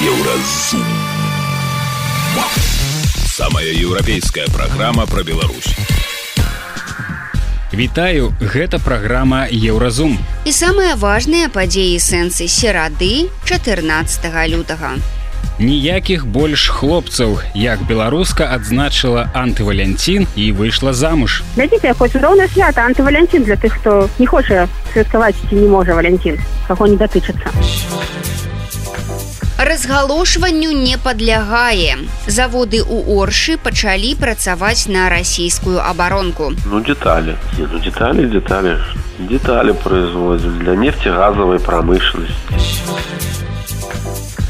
Еўразум. Самая еўрапейская праграма пра Беларусь. Вітаю, гэта праграма Еўразум. І самыя важныя падзеі сэнсы серады 14 лютага. Ніякіх больш хлопцаў, як беларуска адзначыла антывалянцін і выйшла замуж. Глядзіце, хоць роўна свята антывалянцін для тых, хто не хоча святкаваць ці не можа валянцін, каго не датычыцца. Разгалошванню не падлягае. Заводы ў Оршы пачалі працаваць на расійскую абаронку. Ну детали. Не, ну детали, детали. Детали производят для нефтегазовой промышленности.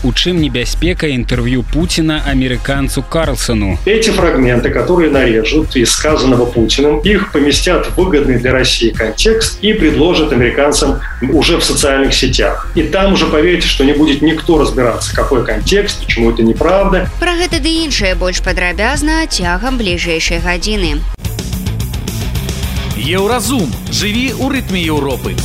У чым небяспека інтэрв'ю Пуціна амерыканцу Карлсону. Эти фрагменты, которые нарежут из сказанного Путиным, их поместят в выгодный для России контекст и предложат американцам уже в социальных сетях. И там уже поверьте, что не будет никто разбираться, какой контекст, почему это неправда. Пра гэта ды іншае больш падрабязна цягам бліжэйшай гадзіны. Еўразум. Жыві ў рытме Еўропы.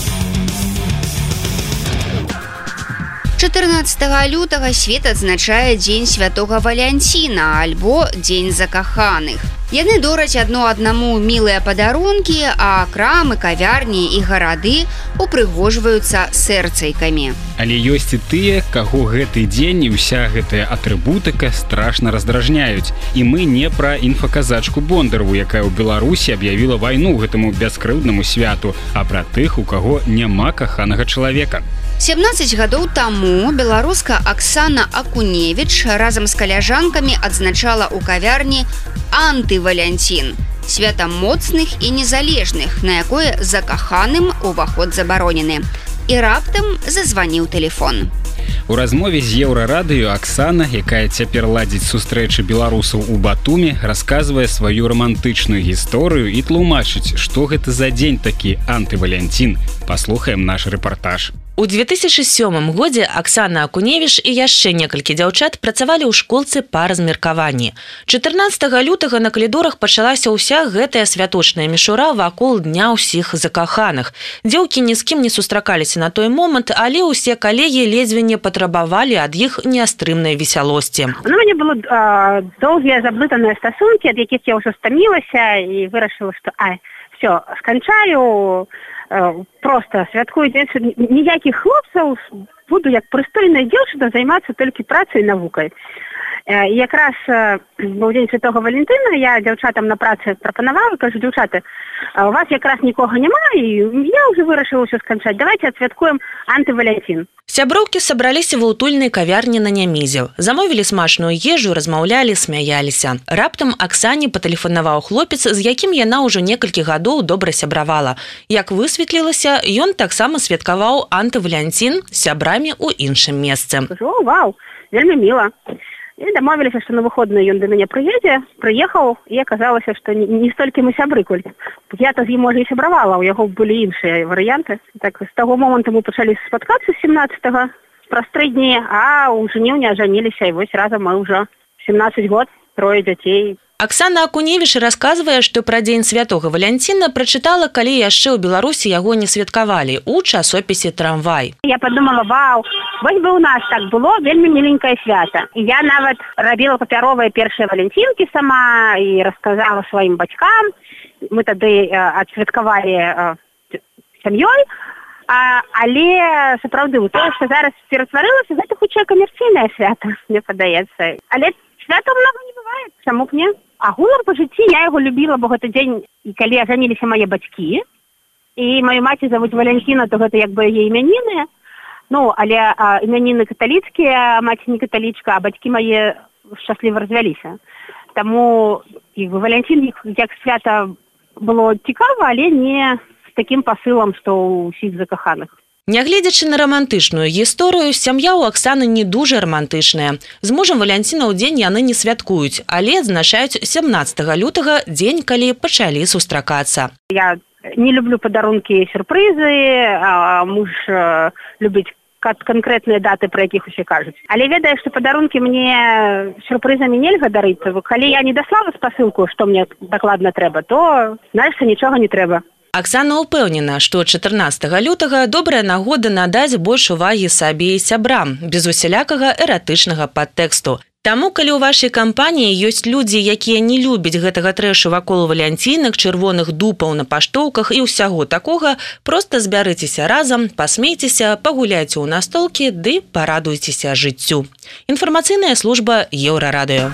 14 лютага свет адзначае дзень святого валянціна альбо дзень закаханых. Яны дораць адно аднаму мілыя падарункі, а крамы, кавярні і гарады упрыгожваюцца сэрцайкамі. Але ёсць і тыя, каго гэты дзень і ўся гэтая атрыбутыка страшна раздражняюць. І мы не пра інфаказачку бондарву, якая ў Беларусі аб'явіла вайну гэтаму бяскрыўднаму святу, а пра тых, у каго няма каханага чалавека. 17 гадоў таму беларуска Аксана Акуневіч разам з каляжанкамі адзначала ў кавярні антывалянцін свята моцных і незалежных, на якое закаханым уваход забаронены. І раптам зазваніў телефон. У размове з еўрарадыё Аксана, якая цяпер ладзіць сустрэчы беларусаў у Батуме, расказвае сваю рамантычную гісторыю і тлумачыць, што гэта за дзень такі антывалянцін. Паслухаем наш рэпартаж. У 2007 годзе Аксана Акуневіш і яшчэ некалькі дзяўчат працавалі ў школцы па размеркаванні. 14 лютага на калідорах пачалася ўся гэтая святочная мішура вакол дня ўсіх закаханых. Дзеўкі ні з кім не сустракаліся на той момант, але ўсе калегі ледзьве не патрабавалі ад іх неастрымнай весялосці. Ну, мяне было доўгія заблытаныя стасункі, ад якіх я ўжо стамілася і вырашыла, што ай, все сканчаю просто святкую дзень ніякіх хлопцаў буду як прыстойная дзяўчына займацца толькі працай навукай якраз быў дзень святого валентына я дзяўчатам на працы прапанавала кажу дзяўчаты у вас якраз нікога няма і я уже вырашыла ўсё сканчаць давайте адсвяткуем антывалянцін Сяброўкі сабраліся ва ўтульнай кавярні на нямізе. Замовілі смачную ежу, размаўлялі, смяяліся. Раптам Аксане патэлефанаваў хлопец, з якім яна ўжо некалькі гадоў добра сябравала. Як высветлілася, ён таксама святкаваў антывалянцін з сябрамі ў іншым месцы. Вау, вельмі міла і дамовіліся што на выходную ён да мяне прыедзе прыехаў і аказалася што не столькі мы сябры колькі я то з ім можа і сябравала у яго былі іншыя варыянты так з таго моманту мы пачалі спаткацца 17 праз тры дні а ў жніўня ажаніліся і вось разам мы ўжо 17 год трое дзяцей Аксана Акуневіш расказвае, што пра дзень святога Валянціна прачытала, калі яшчэ ў Беларусі яго не святкавалі у часопісе трамвай. Я подумала вау, вось бы у нас так было вельмі міленькае свята. Я нават рабіла папяровыя першыя валянцінкі сама і расказала сваім бацькам. Мы тады адсвяткавалі сям'ёй. А, але сапраўды тое, што зараз ператварылася гэта хутчэй камерцыйнае свята мне падаецца. Але свята много не бывает чаму б не агулам по жыцці я яго любіла бо гэта дзень і калі ажаніліся мае бацькі і маю маці завуць валянціна то гэта як бы яе імяніны ну але імяніны каталіцкія маці не каталічка а бацькі мае шчасліва развяліся таму і валянцін як свята было цікава але не з такім пасылам што ўсіх закаханых Нягледзячы на рамантычную гісторыю, сям'я ў Аксаны не дужа рамантычная. З мужам валянціна ў дзень яны не святкуюць, але адзначаюць 17 лютага дзень, калі пачалі сустракацца. Я не люблю падарункі сюрпрызы, а муж э, любіць канкрэтныя даты пра якіх усе кажуць але ведае што падарункі мне сюрпрызамі нельга дарыцца калі я не даслала спасылку што мне дакладна трэба то знаешься нічога не трэба Аксана ўпэўнена, што 14 лютага добрая нагода надаць больш увагі сабе і сябрам без усялякага эратычнага падтэксту. Таму калі ў вашай кампаніі ёсць людзі, якія не любяць гэтага трэшу вакол валянцінак, чырвоных дупаў на паштоўках і ўсяго такога, проста збярыцеся разам, пасмейцеся, пагуляйце ў настолкі ды парадуйцеся жыццю. Інфармацыйная служба еўрарадыё.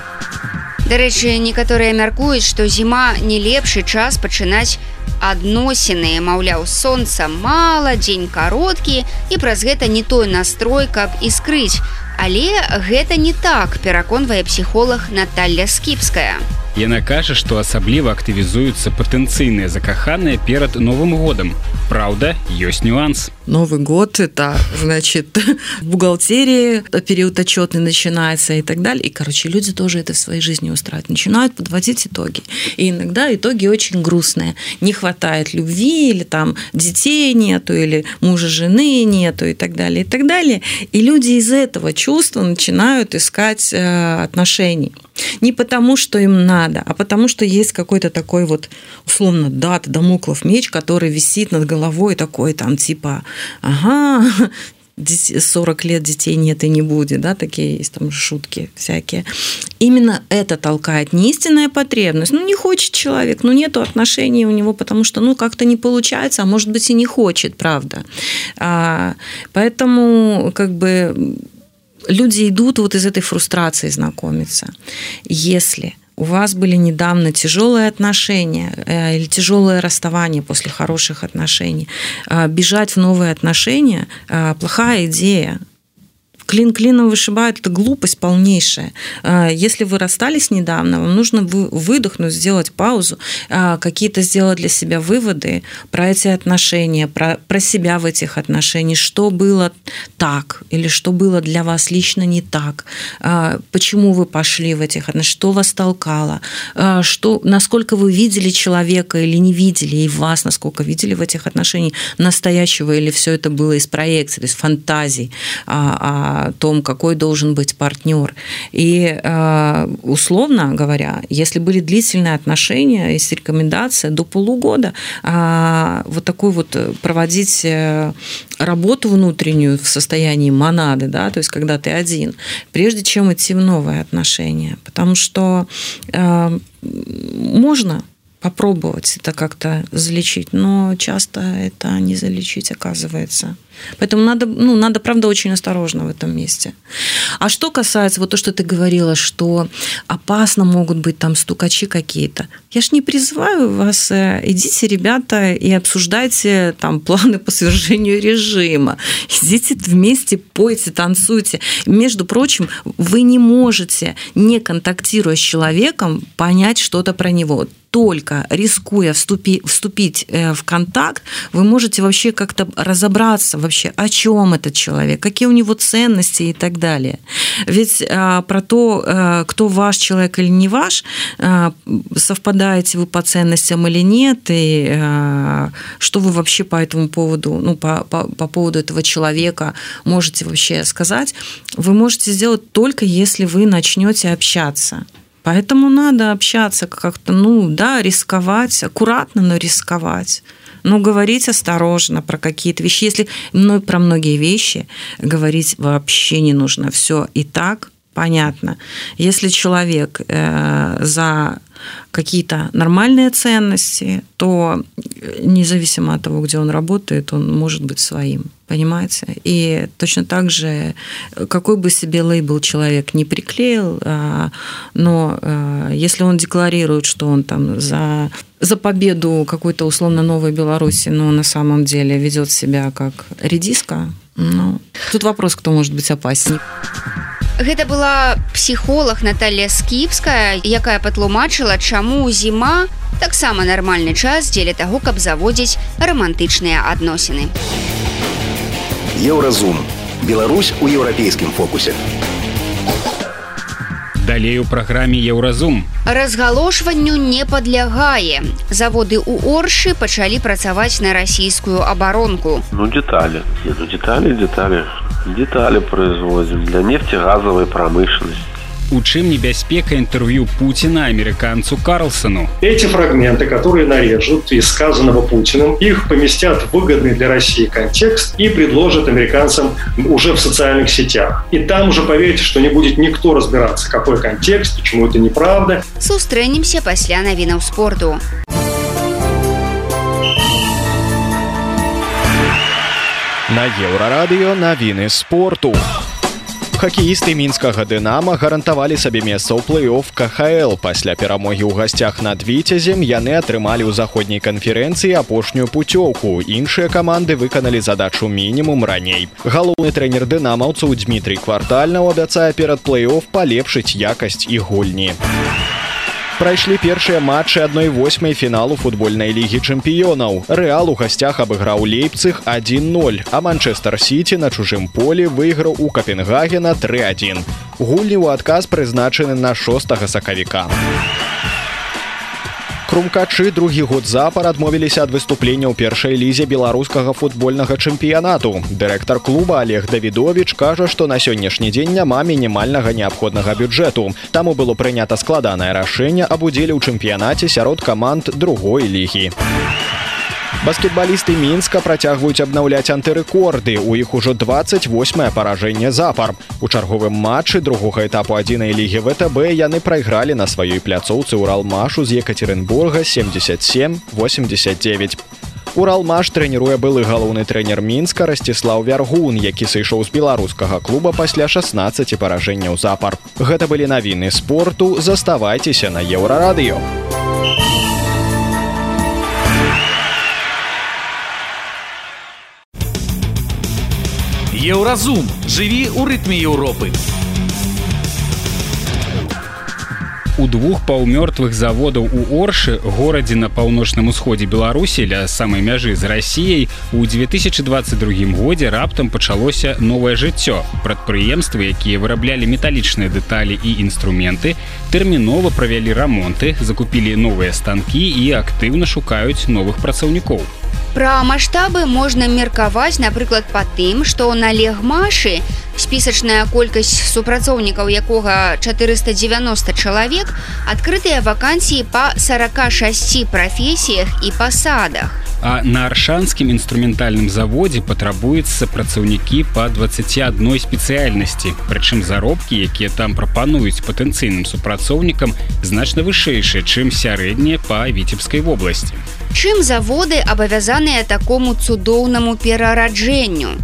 Дарэчы, некаторыя мяркуюць, што зіма не лепшы час пачынаць адносіны, маўляў, сонца мала, дзень кароткі і праз гэта не той настрой, каб іскрыць. Але гэта не так, пераконвае псіхолог Наталля Скіпская. Яна кажа, што асабліва актывізуюцца патэнцыйныя закаханыя перад новым годам. Праўда, ёсць нюанс. Новый год это значит в бухгалтерии период отчетный начинается и так далее. И, короче, люди тоже это в своей жизни устраивают. Начинают подводить итоги. И иногда итоги очень грустные. Не хватает любви, или там детей нету, или мужа жены нету, и так далее, и так далее. И люди из этого чувства начинают искать э, отношений. Не потому, что им надо, а потому, что есть какой-то такой вот, условно, дат, домоклов меч, который висит над головой такой там типа, ага, 40 лет детей нет и не будет, да, такие есть там шутки всякие. Именно это толкает не истинная потребность. Ну, не хочет человек, ну, нету отношений у него, потому что, ну, как-то не получается, а может быть и не хочет, правда. А, поэтому, как бы, люди идут вот из этой фрустрации знакомиться. Если у вас были недавно тяжелые отношения э, или тяжелое расставание после хороших отношений, э, бежать в новые отношения э, плохая идея клин клином вышибают, это глупость полнейшая. А, если вы расстались недавно, вам нужно выдохнуть, сделать паузу, а, какие-то сделать для себя выводы про эти отношения, про, про себя в этих отношениях, что было так или что было для вас лично не так, а, почему вы пошли в этих отношениях, что вас толкало, что, насколько вы видели человека или не видели, и вас насколько видели в этих отношениях настоящего, или все это было из проекции, то есть фантазий, о том, какой должен быть партнер. И э, условно говоря, если были длительные отношения, есть рекомендация до полугода э, вот такой вот проводить э, работу внутреннюю в состоянии монады, да, то есть когда ты один, прежде чем идти в новые отношения. Потому что можно попробовать это как-то залечить, но часто это не залечить оказывается. Поэтому надо, ну, надо, правда, очень осторожно в этом месте. А что касается вот то, что ты говорила, что опасно могут быть там стукачи какие-то. Я ж не призываю вас, э, идите, ребята, и обсуждайте там планы по свержению режима. Идите вместе, пойте, танцуйте. Между прочим, вы не можете, не контактируя с человеком, понять что-то про него только рискуя вступи, вступить э, в контакт, вы можете вообще как-то разобраться вообще, о чем этот человек, какие у него ценности и так далее. Ведь а, про то, а, кто ваш человек или не ваш, а, совпадаете вы по ценностям или нет, и а, что вы вообще по этому поводу, ну, по, по, по поводу этого человека можете вообще сказать, вы можете сделать только если вы начнете общаться. Поэтому надо общаться как-то, ну да, рисковать, аккуратно, но рисковать. Но говорить осторожно про какие-то вещи. Если ну, про многие вещи говорить вообще не нужно. Все и так понятно. Если человек э, за какие-то нормальные ценности, то независимо от того, где он работает, он может быть своим. Понимаете? И точно так же, какой бы себе лейбл человек не приклеил, а, но а, если он декларирует, что он там за за победу какой-то условно новой Беларуси, но на самом деле ведет себя как редиска, ну, тут вопрос, кто может быть опаснее. Гэта была псіхолог Наталья скіпская, якая патлумачыла, чаму зіма таксама нармальны час дзеля таго, каб заводзіць рамантычныя адносіны. Еўразум. Беларусь у еўрапейскім фокусе. Далей у праграме Еўразум. Разгалошванню не падлягае. Заводы ў Оршы пачалі працаваць на расійскую абаронку. Ну деталі, ну, деталі, деталі детали производим для нефтегазовой промышленности. У чым небяспека інтэрв'ю Пуціна амерыканцу Карлсону. Эти фрагменты, которые нарежут из сказанного Путиным, их поместят в выгодный для России контекст и предложат американцам уже в социальных сетях. И там уже поверьте, что не будет никто разбираться, какой контекст, почему это неправда. Сустрэнемся пасля навінаў спорту. На еўрарадыё навіны спорту. Хакеісты мінскага дынама гарантавалі сабе месца ў плэй-офф КХл. Пасля перамогі ў гасцях над віцязем яны атрымалі ў заходняй канферэнцыі апошнюю пуцёўку. Іншыя каманды выканалі задачу мінімум раней. Галоўны трэнер дынамаўцаў Дмітрий квартальнаў абяцае перад плэй-офф палепшыць якасць і гульні. Прайшлі першыя матчы адной восьмай фіналу футбольнай лігі чэмпіёнаў. Рэал у гасцях абыграў лейпцых 1-0, а Манчестер Сіці на чужым полі выйграў у Капенгагена 3-1. Гульні ў адказ прызначаны на 6 сакавіка. Крумкачы другі год запар адмовіліся ад выступлення ў першай лізе беларускага футбольнага чэмпіянату. Дырэктар клуба Олег Давідович кажа, што на сённяшні дзень няма мінімальнага неабходнага бюджэту. Таму было прынята складанае рашэнне аб удзеле ў чэмпіянаце сярод каманд другой лігі. Баскетбалісты мінска працягваюць абнаўляць антырэкорды. У іх ужо 28 паражэнне запар. У чарговым матчы другога этапу адзінай лігі ВТБ яны прайгралі на сваёй пляцоўцы ўралмашу з Екатеринбурга 77-89. Уралмаш трэніруе былы галоўны трэнер мінска расціслаў вяргун, які сышоў з беларускага клуба пасля 16 паражэнняў запар. Гэта былі навіны спорту, заставайцеся на еўрарадыё. Еўразум жыві ў рытме Еўропы. У двух паўмёртвых заводаў у Оршы, горадзе на паўночным усходзе Беларусі ля самай мяжы з рассіяй у 2022 годзе раптам пачалося новае жыццё. Прадпрыемствы, якія выраблялі металічныя дэталі і інструменты, тэрмінова правялі рамонты, закупілі новыя станкі і актыўна шукаюць новых працаўнікоў. Пра маштабы можна меркаваць, напрыклад, па тым, што на легмашы спісачная колькасць супрацоўнікаў якога 490 чалавек адкрытыя вакансіі па 46 прафесіях і пасадах. А на аршанскім інструментальным заводзе патрабуецца працаўнікі па 21 спецыяльнасці. Прычым заробкі, якія там прапануюць патэнцыйным супрацоўнікам значна вышэйшыя, чым сярэднія па віцебскай вобласці. Чым заводы абавязаныя такому цудоўнаму перараджэнню?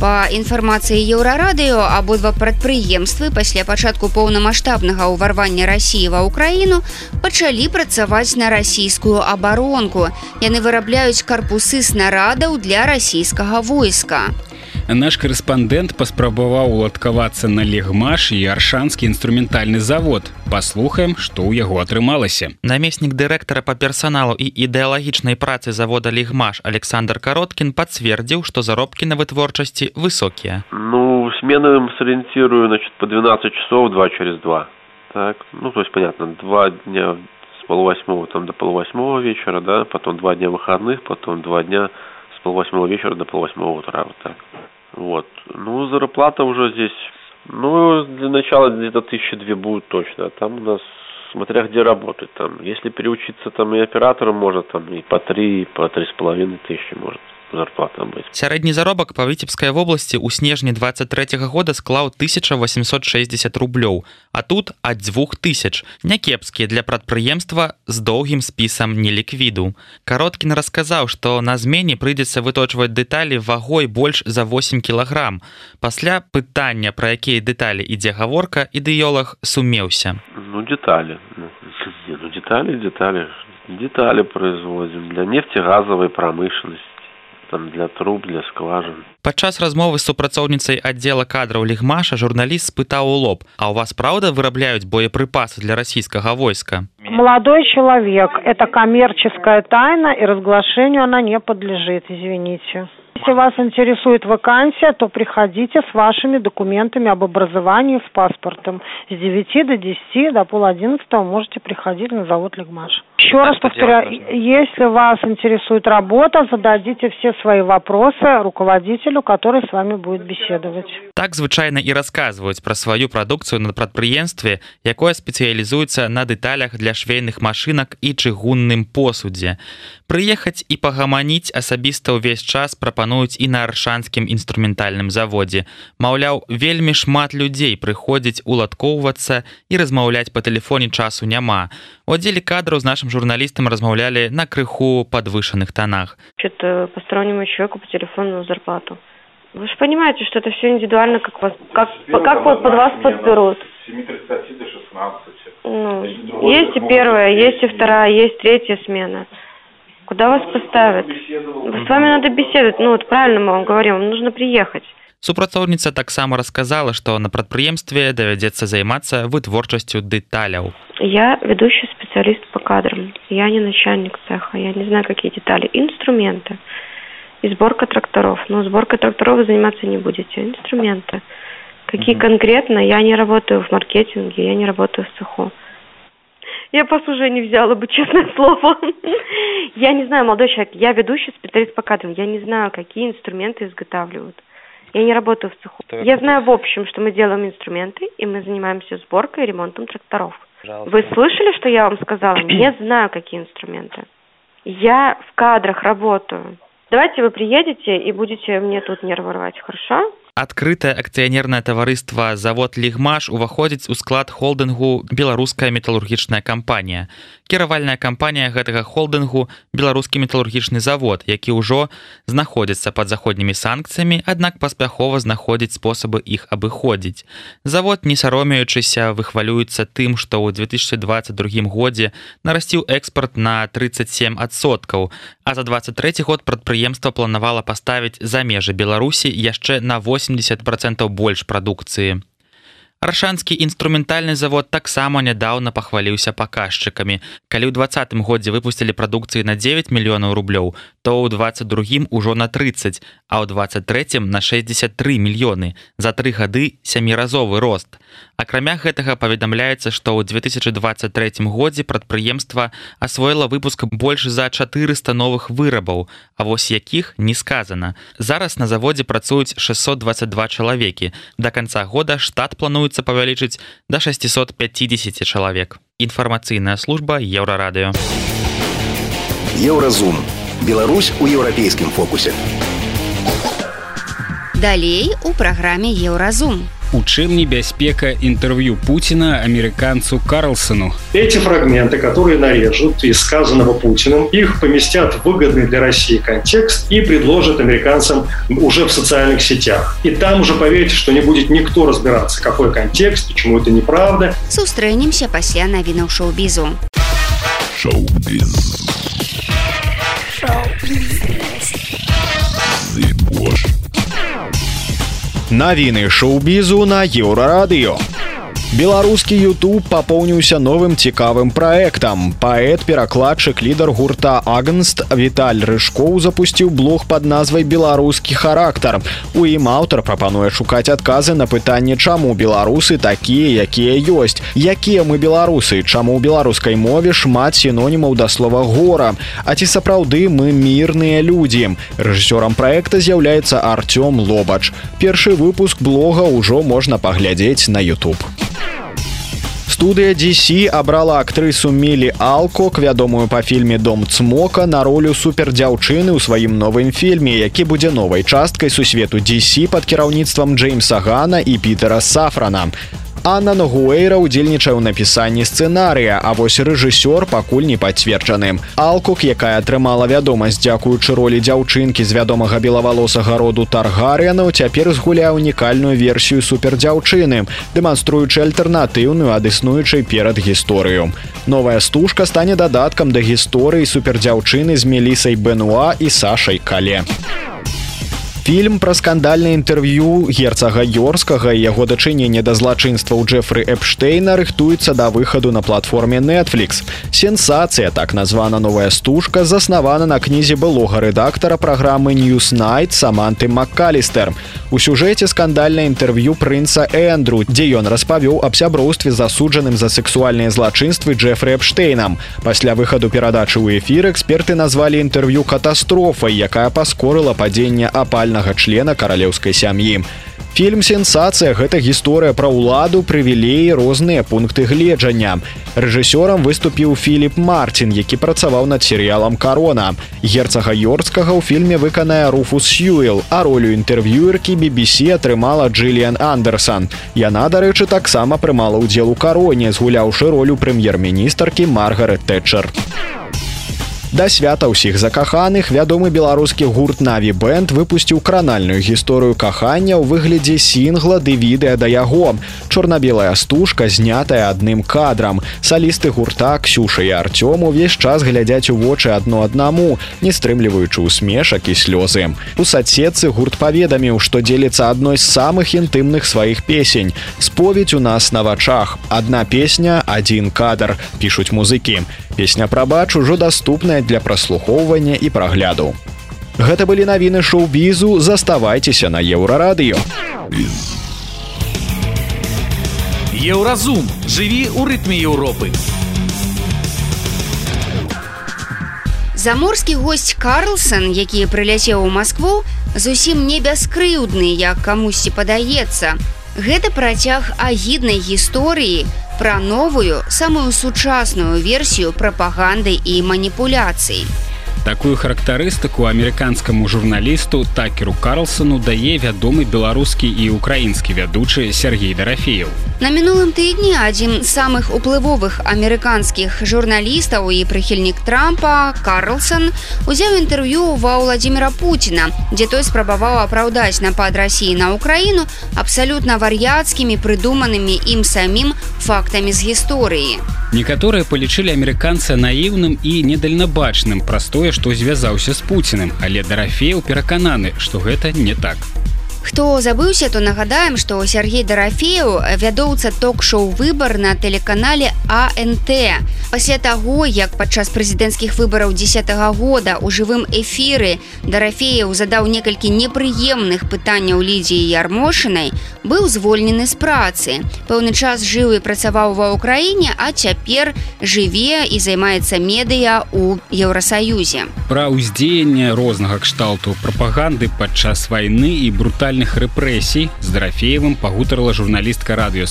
Па інфармацыі еўрарадыё абодва прадпрыемствы пасля пачатку поўнамасштабнага ўварвання рассіі ва ўкраіну пачалі працаваць на расійскую абаронку. Яны вырабляюць карпусы снарадаў для расійскага войска. Наш корэспандэнт паспрабаваў уладкавацца на легмаш і аршанскі інструментальны завод. Паслухаем, што ў яго атрымалася. Намеснік дырэктара па персаналу і ідэалагічнай працы завода легмаш Александр Кароткін пацвердзіў, што заробкі на вытворчасці высокія. Ну, смены сориентирую, значит, по 12 часов, 2 через 2. Так, ну, то есть, понятно, два дня с полувосьмого там до полувосьмого вечера, да, потом два дня выходных, потом два дня с полвосьмого вечера до полвосьмого утра, вот так. Вот. Ну, зарплата уже здесь, ну, для начала где-то тысячи две будет точно. Там у нас, смотря где работать, там, если переучиться там и оператором можно, там, и по три, и по три с половиной тысячи может зарплата быць. Сярэдні заробак па віцебскай вобласці ў снежні 23 -го года склаў 1860 рублёў, а тут ад дзвюх тысяч някепскія для прадпрыемства з доўгім спісам неліквіду. Кароткін расказаў, што на змене прыйдзецца выточваць дэталі вагой больш за 8 кілаграм. Пасля пытання, пра якія дэталі ідзе гаворка, ідэолог сумеўся. Ну, детали. Ну, ну детали, детали. Детали производим для нефтегазовой промышленности там для труб для скважин падчас размовы з супрацоўніцай аддзела кадраў лігмаша журналіст спытаў у лоб а у вас праўда вырабляюць боепрыпасы для расійскага войска молодой человек это коммерческая тайна и разглашению она не подлежит извините Если вас интересует вакансия, то приходите с вашими документами об образовании с паспортом. С 9 до 10, до пол одиннадцатого можете приходить на завод Лигмаш. Еще раз повторяю, если вас интересует работа, зададите все свои вопросы руководителю, который с вами будет беседовать. Так звычайна і расказваюць пра сваю прадукцыю на прадпрыемстве, якое спецыялізуецца на дэталях для швейных машынак і чыгунным посудзе. Прыехаць і пагаманіць асабіста ўвесь час прапануюць і на аршанскім інструментальным заводзе. Маўляў, вельмі шмат людзей прыходзіць уладкоўвацца і размаўляць па тэлефоне часу няма. У аддзеле кадраў з нашым журналістам размаўлялі на крыху падвышаных тонах. Что-то постороннему человеку по телефону на зарплату. Вы же понимаете, что это все индивидуально, как вас, как, как вот под вас подберут. 7.30 до 16. Ну, есть и первая, есть и вторая, есть третья смена. Куда вас поставят? С вами надо беседовать. Ну, вот правильно мы вам говорим, вам нужно приехать. Супрацоўніца таксама расказала, што на прадпрыемстве давядзецца займацца вытворчасцю дэталяў. Я ведущий специалист по кадрам. Я не начальник цеха. Я не знаю, какие детали. Инструменты. И сборка тракторов. Но сборкой тракторов вы заниматься не будете. Инструменты. Какие угу. конкретно? Я не работаю в маркетинге, я не работаю в цеху. Я вас уже не взяла бы, честное слово. Я не знаю, молодой человек, я ведущий специалист по кадрам. Я не знаю, какие инструменты изготавливают. Я не работаю в цеху. Я знаю в общем, что мы делаем инструменты, и мы занимаемся сборкой и ремонтом тракторов. Пожалуйста. Вы слышали, что я вам сказала? Не знаю, какие инструменты. Я в кадрах работаю. Давайте вы приедете и будете мне тут нервы рвать, хорошо? Адкрытае акцыянернае таварыства завод лігмаш уваходзіць у склад холдынгу беларуская металургічная кампанія. Кіравальная кампанія гэтага холдынгу беларускі металургічны завод, які ўжо знаходзіцца пад заходнімі санкцыямі, аднак паспяхова знаходзіць спосабы іх абыходзіць. Завод, не саромеючыся, выхвалюецца тым, што ў 2022 годзе нарасціў экспорт на 37соткаў, а за 23 год прадпрыемства планавала паставіць за межы Беларусі яшчэ на 8 80% больш прадукцыі. Аршанскі інструментальны завод таксама нядаўна пахваліўся паказчыкамі. Калі ў двадцатым годзе выпусцілі прадукцыі на 9 мільёнаў рублёў, то ў 22 ўжо на 30, а ў 23 на 63 мільёны. За тры гады сяміразовы рост. Акрамя гэтага паведамляецца, што ў 2023 годзе прадпрыемства асвоіла выпуск больш за 400 новых вырабаў, а вось якіх не сказана. Зараз на заводзе працуюць 622 чалавекі. Да канца года штат плануецца павялічыць да 650 чалавек. Інфармацыйная служба еўрарадыё. Еўразум. Беларусь у еўрапейскім фокусе. Далей у праграме Еўразум. У чым небяспека інтэрв'ю Пуціна амерыканцу Карлсону. Эти фрагменты, которые нарежут из сказанного Путиным, их поместят в выгодный для России контекст и предложат американцам уже в социальных сетях. И там уже поверьте, что не будет никто разбираться, какой контекст, почему это неправда. Сустрэнемся пасля навінаў шоу-бізу. Шоу-біз. Навіны шоу-бізу на еўрарадыё. Беларускі YouTube папоўніўся новым цікавым праектам. Паэт, перакладчык, лідар гурта Агнст Віталь Рыжкоў запусціў блог пад назвай беларускі характар. У ім аўтар прапануе шукаць адказы на пытанне, чаму беларусы такія, якія ёсць. Якія мы беларусы, чаму ў беларускай мове шмат сінонімаў да слова гора. А ці сапраўды мы мірныя людзі. Рэжысёрам праекта з'яўляецца Артём Лобач. Першы выпуск блога ўжо можна паглядзець на YouTube. Студыя DC абрала актрысу Мілі Алкок, вядомую па фільме Дом цмока на ролю супердзяўчыны ў сваім новым фільме, які будзе новай часткай сусвету DC пад кіраўніцтвам Джеймса Гана і Пітера Сафрана. Анна Нагуэйра ўдзельнічае ў напісанні сцэнарыя, а вось рэжысёр пакуль не пацверджаны. Алкук, якая атрымала вядомасць дзякуючы ролі дзяўчынкі з вядомага белавалосага роду таргарыянаў, цяпер згуляе унікальную версію супердзяўчыны, дэманструючы альтэрнатыўную ад існуючай перад гісторыю. Новая стужка стане дадаткам да гісторыі супердзяўчыны з мелісай Бенуа і Сашай Кале. Фільм пра скандальнае інтэрв'ю герцага Йорскага і яго дачынення да злачынстваў Джефры Эпштейна рыхтуецца да выхаду на платформе Netflix. Сенсацыя, так названа новая стужка, заснавана на кнізе былога рэдактара праграмы Newsnight Саманты Маккалістер. У сюжэце скандальнае інтэрв'ю прынца Эндру, дзе ён распавёў аб сяброўстве засуджаным за сексуальныя злачынствы Джефры Эпштейнам. Пасля выхаду перадачы ў эфір эксперты назвалі інтэрв'ю катастрофай, якая паскорыла падзенне апальнага члена каралеўскай сям'і. Фільм сенсацыя гэта гісторыя пра ўладу прывілеі розныя пункты гледжання. Рэжысёрам выступіў Філіп Марцін, які працаваў над серыялам карона. Герцага Йорцкага ў фільме выканае Руфус Сьюэл, а ролю інтэрв'юеркі BBC атрымала Джиллиан Андерсон. Яна, дарэчы, таксама прымала ўдзел у кароне, згуляўшы ролю прэм'ер-міністаркі Маргарет Тэтчер. Да свята ўсіх закаханых вядомы беларускі гурт Наві Бэнд выпусціў кранальную гісторыю кахання ў выглядзе сінгла ды відэа да яго. Чорна-белая стужка знятая адным кадрам. Салісты гурта Ксюша і Артём увесь час глядзяць у вочы адно аднаму, не стрымліваючы ўсмешак і слёзы. У садсетцы гурт паведаміў, што дзеліцца адной з самых інтымных сваіх песень. Споведь у нас на вачах. Адна песня, адзін кадр, пішуць музыкі. Песня прабач ужо даступная для праслухоўвання і прагляду. Гэта былі навіны шоу-бізу, заставайцеся на еўрарадыё. Еўразум жыві ў рытме Еўропы. Заморскі госць Карлсон, які прыляцеў у Маскву, зусім не бяскрыўдны, як камусьці падаецца. Гэта працяг агіднай гісторыі, пра новую самую сучасную версію прапаганды і маніпуляцый. Такую характарыстыку амерыканскаму журналісту такеру Карлсону дае вядомы беларускі і украінскі вядучы Сергей Дарафеев. На мінулым тыдні адзін з самых уплывовых амерыканскіх журналістаў і прыхільнік Трампа Карлсон узяў інтэрв'ю ва Владимира Путина, дзе той спрабаваў апраўдаць напад рассіі на ўкраіну абсалютна вар'яцкімі прыдуманымі ім самім фактамі з гісторыі. Некаторыя палічылі амерыканца наіўным і недальнабачным праз тое, што звязаўся з пуціным, але дарафеў перакананы, што гэта не так. Хто забыўся, то нагадаем, што Сергей Дарафеў вядоўца ток-шоу выбар на тэлеканале АНТ. Пасля таго, як падчас прэзідэнцкіх выбараў 10 -го года у жывым эфіры Дарафеяў задаў некалькі непрыемных пытанняў лідзіі ярмошынай, быў звольнены з працы. Пэўны час жыў і працаваў ва ўкраіне, а цяпер жыве і займаецца медыя ў Еўрасаюзе. Пра ўздзеянне рознага кшталту прапаганды падчас вайны і брутальна брутальных рэпрэсій з драфеевым пагутарыла журналістка радыё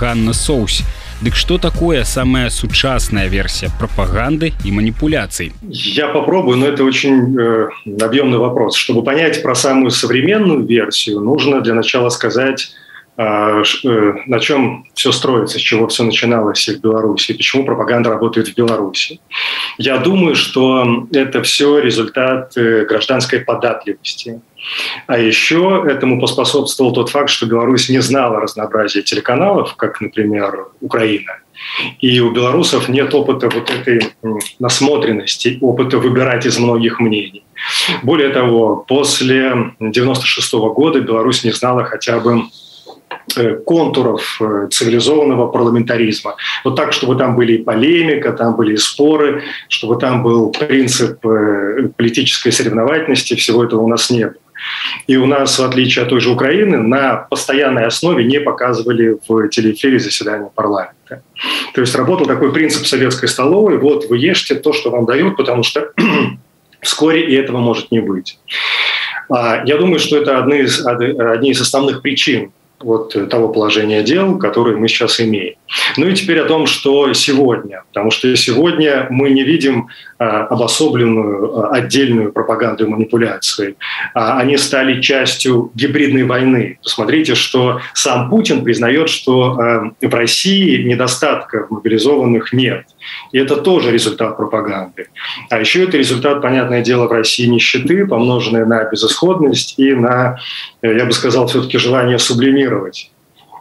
Ганна Соусь. Дык что такое самая сучасная версия пропаганды и манипуляций? Я попробую, но это очень э, объемный вопрос. Чтобы понять про самую современную версию, нужно для начала сказать, э, э, на чем все строится, с чего все начиналось в Беларуси, почему пропаганда работает в Беларуси. Я думаю, что это все результат э, гражданской податливости а еще этому поспособствовал тот факт, что Беларусь не знала разнообразия телеканалов, как, например, Украина. И у белорусов нет опыта вот этой насмотренности, опыта выбирать из многих мнений. Более того, после 96 -го года Беларусь не знала хотя бы э, контуров э, цивилизованного парламентаризма. Вот так, чтобы там были и полемика, там были и споры, чтобы там был принцип э, политической соревновательности, всего этого у нас не было. И у нас, в отличие от той же Украины, на постоянной основе не показывали в телеэфире заседания парламента. То есть работал такой принцип советской столовой, вот вы ешьте то, что вам дают, потому что вскоре и этого может не быть. А, я думаю, что это одни из, одни из основных причин вот того положения дел, которое мы сейчас имеем. Ну и теперь о том, что сегодня. Потому что сегодня мы не видим а, обособленную, а, отдельную пропаганду и манипуляции. А, они стали частью гибридной войны. Посмотрите, что сам Путин признает, что в России недостатка мобилизованных нет. И это тоже результат пропаганды. А еще это результат, понятное дело, в России нищеты, помноженной на безысходность и на, я бы сказал, все-таки желание сублимировать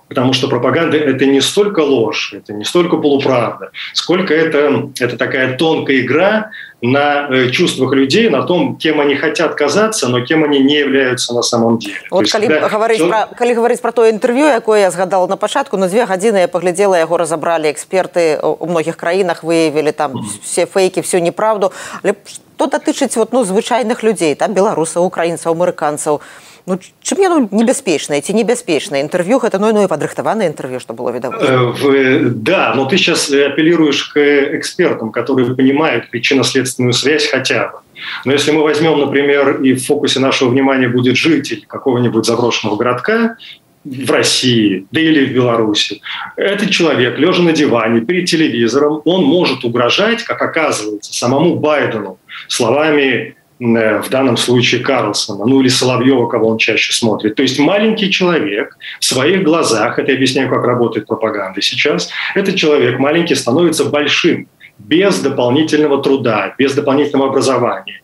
потому что пропаганда – это не столько ложь, это не столько полуправда, сколько это, это такая тонкая игра на э, чувствах людей, на том, кем они хотят казаться, но кем они не являются на самом деле. Вот, калі, когда... говорить Что... про, калі говорить про то интервью, якое я згадала на пачатку, на две гадзіны я поглядела, яго разобрали эксперты у многих краінах, выявили там все фейки, всю неправду. Але что датычыць вот, ну, звычайных людей, там беларусаў, украінцаў, амерыканцаў, Ну, чым яно небяспечнае ці небяспечнае інтэрв'ю гэта ну, ну і падрыхтаванае интервью что было видно э, да но ты сейчас апеллируешь к экспертам которые понимают причинно-следственную связь хотя бы но если мы возьмем например и в фокусе нашего внимания будет житель какого-нибудь заброшенного городка в России, да или в Беларуси. Этот человек, лежа на диване перед телевизором, он может угрожать, как оказывается, самому Байдену словами Э, в данном случае Карлсона, ну или Соловьева, кого он чаще смотрит. То есть маленький человек в своих глазах, это я объясняю, как работает пропаганда сейчас, этот человек маленький становится большим без дополнительного труда, без дополнительного образования.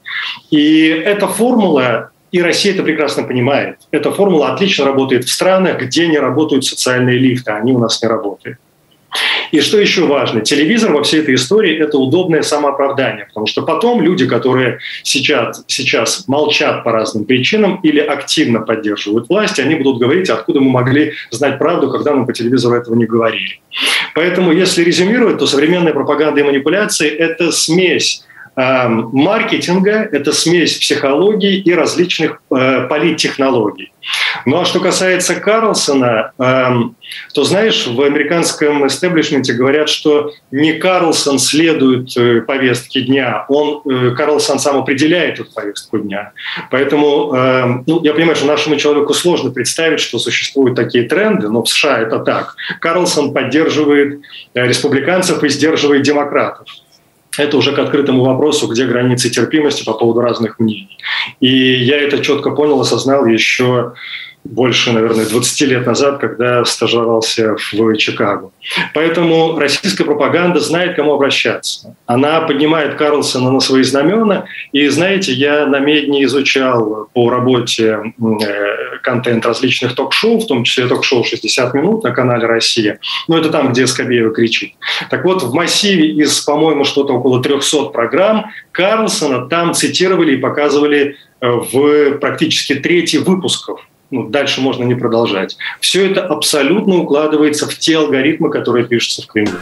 И эта формула и Россия это прекрасно понимает. Эта формула отлично работает в странах, где не работают социальные лифты, они у нас не работают. И что еще важно, телевизор во всей этой истории – это удобное самооправдание, потому что потом люди, которые сейчас, сейчас молчат по разным причинам или активно поддерживают власть, они будут говорить, откуда мы могли знать правду, когда мы по телевизору этого не говорили. Поэтому, если резюмировать, то современная пропаганда и манипуляции – это смесь маркетинга, это смесь психологии и различных э, политтехнологий. Ну а что касается Карлсона, э, то знаешь, в американском истеблишменте говорят, что не Карлсон следует э, повестке дня, он, э, Карлсон сам определяет эту повестку дня. Поэтому э, ну, я понимаю, что нашему человеку сложно представить, что существуют такие тренды, но в США это так. Карлсон поддерживает республиканцев и сдерживает демократов это уже к открытому вопросу, где границы терпимости по поводу разных мнений. И я это четко понял, осознал еще больше, наверное, 20 лет назад, когда стажировался в Чикаго. Поэтому российская пропаганда знает, к кому обращаться. Она поднимает Карлсона на свои знамена. И, знаете, я на Медне изучал по работе э, контент различных ток-шоу, в том числе ток-шоу «60 минут» на канале «Россия». Ну, это там, где Скобеева кричит. Так вот, в массиве из, по-моему, что-то около 300 программ Карлсона там цитировали и показывали э, в практически трети выпусков ну, дальше можно не продолжать. Все это абсолютно укладывается в те алгоритмы, которые пишутся в Кремле.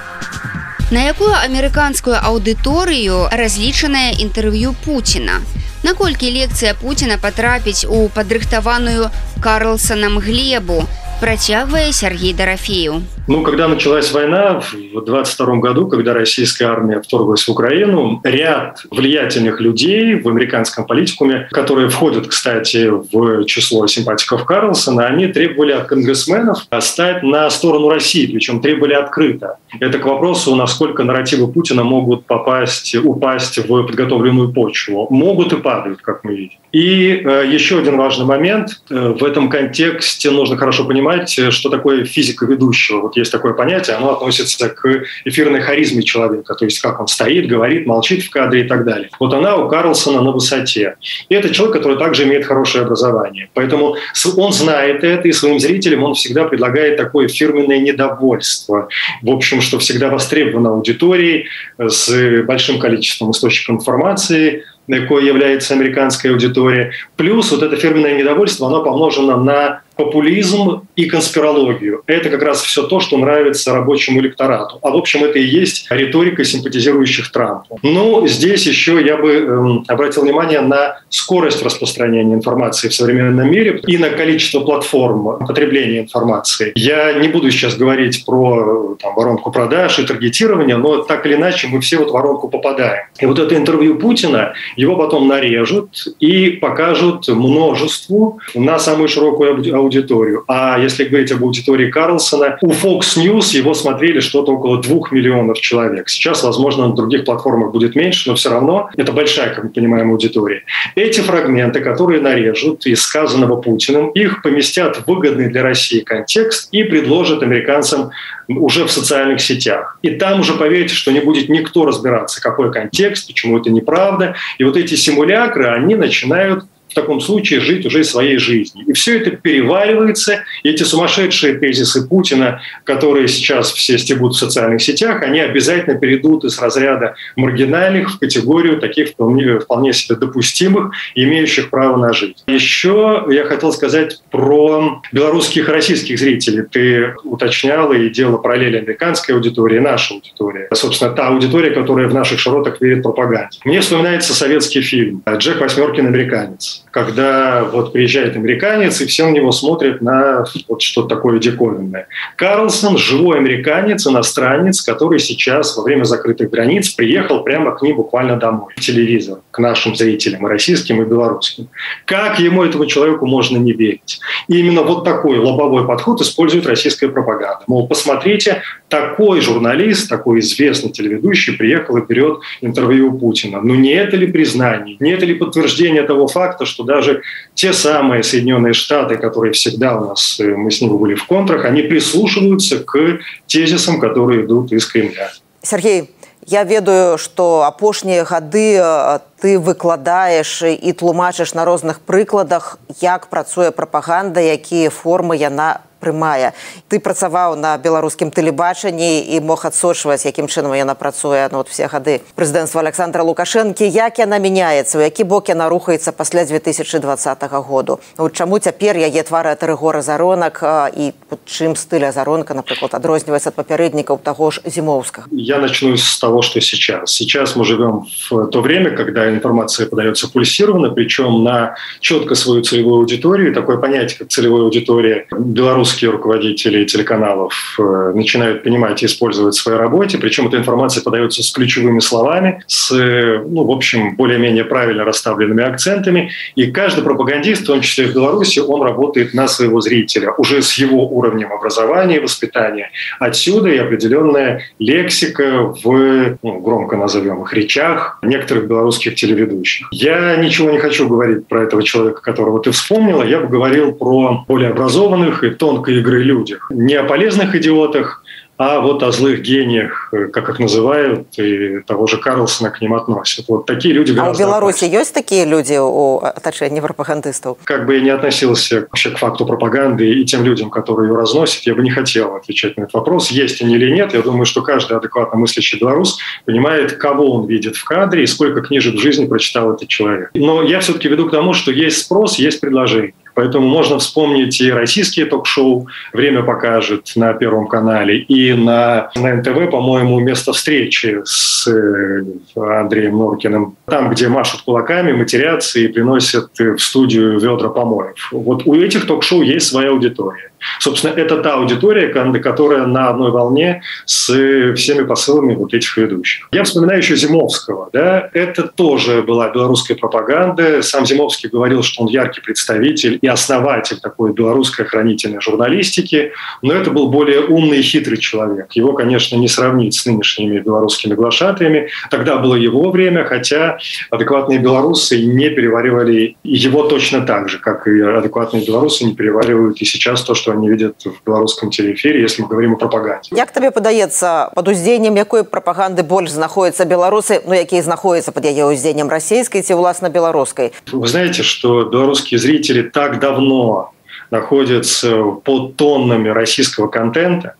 На якую амерыканскую аўдыторыю разлічанае інтэрв'ю Пуціна. Наколькі лекцыя Пуціна патрапіць у падрыхтаваную Карлсонам глебу, Протягивая Сергей Дорофею. Ну, когда началась война в 22 году, когда российская армия вторглась в Украину, ряд влиятельных людей в американском политикуме, которые входят, кстати, в число симпатиков Карлсона, они требовали от конгрессменов стать на сторону России, причем требовали открыто. Это к вопросу, насколько нарративы Путина могут попасть, упасть в подготовленную почву. Могут и падают, как мы видим. И э, еще один важный момент. Э, в этом контексте нужно хорошо понимать, э, что такое физика ведущего. Вот есть такое понятие, оно относится к эфирной харизме человека, то есть как он стоит, говорит, молчит в кадре и так далее. Вот она у Карлсона на высоте. И это человек, который также имеет хорошее образование. Поэтому он знает это, и своим зрителям он всегда предлагает такое фирменное недовольство. В общем, что всегда востребовано аудиторией э, с большим количеством источников информации, какой является американская аудитория. Плюс вот это фирменное недовольство, оно помножено на популизм и конспирологию. Это как раз все то, что нравится рабочему электорату. А в общем, это и есть риторика симпатизирующих Трампу. Но здесь еще я бы э, обратил внимание на скорость распространения информации в современном мире и на количество платформ потребления информации. Я не буду сейчас говорить про там, воронку продаж и таргетирования, но так или иначе мы все в эту воронку попадаем. И вот это интервью Путина, его потом нарежут и покажут множеству на самую широкую аудиторию аудиторию. А если говорить об аудитории Карлсона, у Fox News его смотрели что-то около двух миллионов человек. Сейчас, возможно, на других платформах будет меньше, но все равно это большая, как мы понимаем, аудитория. Эти фрагменты, которые нарежут из сказанного Путиным, их поместят в выгодный для России контекст и предложат американцам уже в социальных сетях. И там уже, поверьте, что не будет никто разбираться, какой контекст, почему это неправда. И вот эти симулякры, они начинают в таком случае жить уже своей жизнью. И все это переваривается, и эти сумасшедшие тезисы Путина, которые сейчас все стебут в социальных сетях, они обязательно перейдут из разряда маргинальных в категорию таких вполне, вполне себе допустимых, имеющих право на жизнь. Еще я хотел сказать про белорусских и российских зрителей. Ты уточняла и делала параллели американской аудитории и нашей аудитории. Собственно, та аудитория, которая в наших широтах верит пропаганде. Мне вспоминается советский фильм «Джек Восьмеркин американец», когда вот приезжает американец, и все на него смотрят на вот что-то такое диковинное. Карлсон – живой американец, иностранец, который сейчас во время закрытых границ приехал прямо к ним буквально домой, телевизор, к нашим зрителям, и российским, и белорусским. Как ему, этому человеку, можно не верить? И именно вот такой лобовой подход использует российская пропаганда. Мол, посмотрите, такой журналист, такой известный телеведущий приехал и берет интервью у Путина. Но не это ли признание, не это ли подтверждение того факта, что даже те самые Соединенные Штаты, которые всегда у нас, э, мы с ними были в контрах, они прислушиваются к тезисам, которые идут из Кремля. Сергей, я ведаю што апошнія гады э, ты выкладаеш і тлумачыш на розных прыкладах як працуе прапаганда якія формы яна прымае ты працаваў на беларускім тэлебачанні і мог адсочваць якім чынам яна працуе ну, вот все гады прэзідэнцтва александра лукашэнкі як яна мяняецца у які бок яна рухаецца пасля 2020 году вот чаму цяпер яе твары рыгора заронак і чым стыля заронка напрыклад адрозніваецца ад папярэднікаў таго ж зімоўскага я начну с того что сейчас сейчас мы живем в то время когда информация подается пульсированно причем на четко свою целевую аудиторию такое понятие как целевой аудитории белорус русские руководители телеканалов э, начинают понимать и использовать в своей работе, причем эта информация подается с ключевыми словами, с, ну, в общем, более-менее правильно расставленными акцентами, и каждый пропагандист, в том числе в Беларуси, он работает на своего зрителя, уже с его уровнем образования и воспитания. Отсюда и определенная лексика в, ну, громко назовем их, речах некоторых белорусских телеведущих. Я ничего не хочу говорить про этого человека, которого ты вспомнила, я бы говорил про более образованных и тон тонкой игры людях. Не о полезных идиотах, а вот о злых гениях, э, как их называют, и того же Карлсона к ним относят. Вот такие люди А в Беларуси опаснее. есть такие люди у отношения пропагандистов? Как бы я не относился вообще к факту пропаганды и тем людям, которые ее разносят, я бы не хотел отвечать на этот вопрос, есть они или нет. Я думаю, что каждый адекватно мыслящий белорус понимает, кого он видит в кадре и сколько книжек в жизни прочитал этот человек. Но я все-таки веду к тому, что есть спрос, есть предложение. Поэтому можно вспомнить и российские ток-шоу «Время покажет» на Первом канале, и на, на НТВ, по-моему, место встречи с э, Андреем Норкиным. Там, где машут кулаками, матерятся и приносят в студию ведра помоев. Вот у этих ток-шоу есть своя аудитория. Собственно, это та аудитория, которая на одной волне с всеми посылами вот этих ведущих. Я вспоминаю еще Зимовского. Да? Это тоже была белорусская пропаганда. Сам Зимовский говорил, что он яркий представитель и основатель такой белорусской охранительной журналистики, но это был более умный и хитрый человек. Его, конечно, не сравнить с нынешними белорусскими глашатаями. Тогда было его время, хотя адекватные белорусы не переваривали его точно так же, как и адекватные белорусы не переваривают и сейчас то, что что они видят в беларускам телеэфире если мы говорим о прапаганде як табе падаецца под уздзеяннем якой прапаганды больш знаходятся беларусы ну якія знаходятся под яе уздзеяннем расійскай ці уласна беларускай вы знаете что беларускія зрители так давно находятся под тоннами российского контента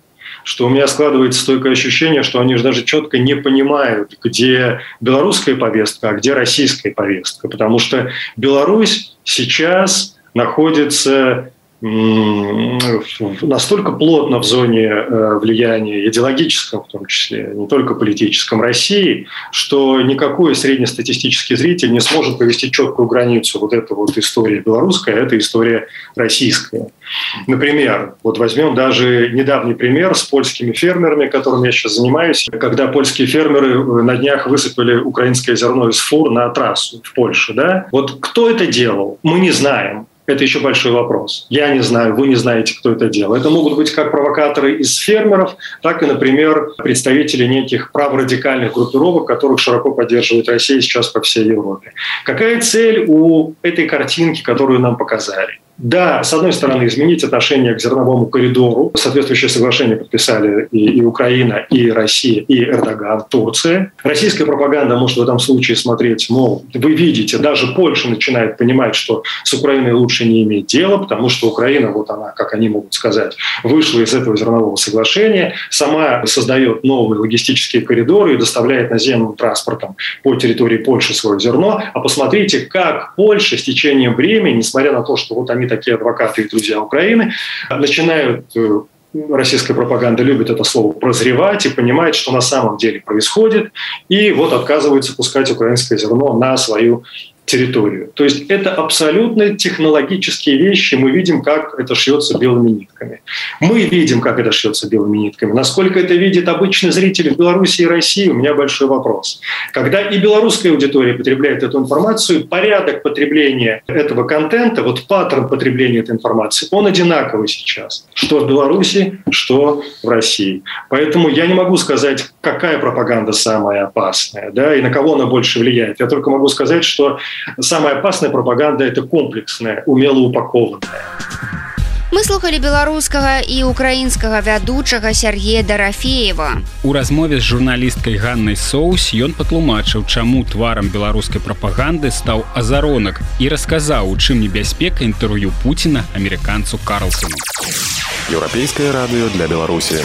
что у меня складывается стойкое ощущение, что они же даже четко не понимают, где белорусская повестка, а где российская повестка. Потому что Беларусь сейчас находится настолько плотно в зоне э, влияния идеологическом, в том числе, не только политическом России, что никакой среднестатистический зритель не сможет повести четкую границу. Вот эта вот история белорусская, а это история российская. Например, вот возьмем даже недавний пример с польскими фермерами, которым я сейчас занимаюсь, когда польские фермеры э, на днях высыпали украинское зерно из фур на трассу в Польше. Да? Вот кто это делал, мы не знаем это еще большой вопрос. Я не знаю, вы не знаете, кто это делал. Это могут быть как провокаторы из фермеров, так и, например, представители неких праворадикальных группировок, которых широко поддерживает Россия сейчас по всей Европе. Какая цель у этой картинки, которую нам показали? Да, с одной стороны, изменить отношение к зерновому коридору. Соответствующее соглашение подписали и, и Украина, и Россия, и Эрдоган, Турция. Российская пропаганда может в этом случае смотреть, мол, вы видите, даже Польша начинает понимать, что с Украиной лучше не иметь дела, потому что Украина, вот она, как они могут сказать, вышла из этого зернового соглашения, сама создает новые логистические коридоры и доставляет наземным транспортом по территории Польши свое зерно. А посмотрите, как Польша с течением времени, несмотря на то, что вот они такие адвокаты и друзья Украины, начинают э, российская пропаганда любит это слово прозревать и понимает, что на самом деле происходит, и вот отказывается пускать украинское зерно на свою территорию. То есть это абсолютно технологические вещи. Мы видим, как это шьется белыми нитками. Мы видим, как это шьется белыми нитками. Насколько это видит обычный зритель в Беларуси и России, у меня большой вопрос. Когда и белорусская аудитория потребляет эту информацию, порядок потребления этого контента, вот паттерн потребления этой информации, он одинаковый сейчас. Что в Беларуси, что в России. Поэтому я не могу сказать, какая пропаганда самая опасная, да, и на кого она больше влияет. Я только могу сказать, что самая опасная пропаганда – это комплексная, умело упакованная. Мы слухали беларускага і украінскага вядучага Сергея Дарафеева. У размове з журналісткай Ганнай Соус ён патлумачыў, чаму тварам беларускай прапаганды стаў азаронак і расказаў, у чым небяспека інтэрв'ю Пуціна амерыканцу Карлсону. Еўрапейскае радыё для Беларусі.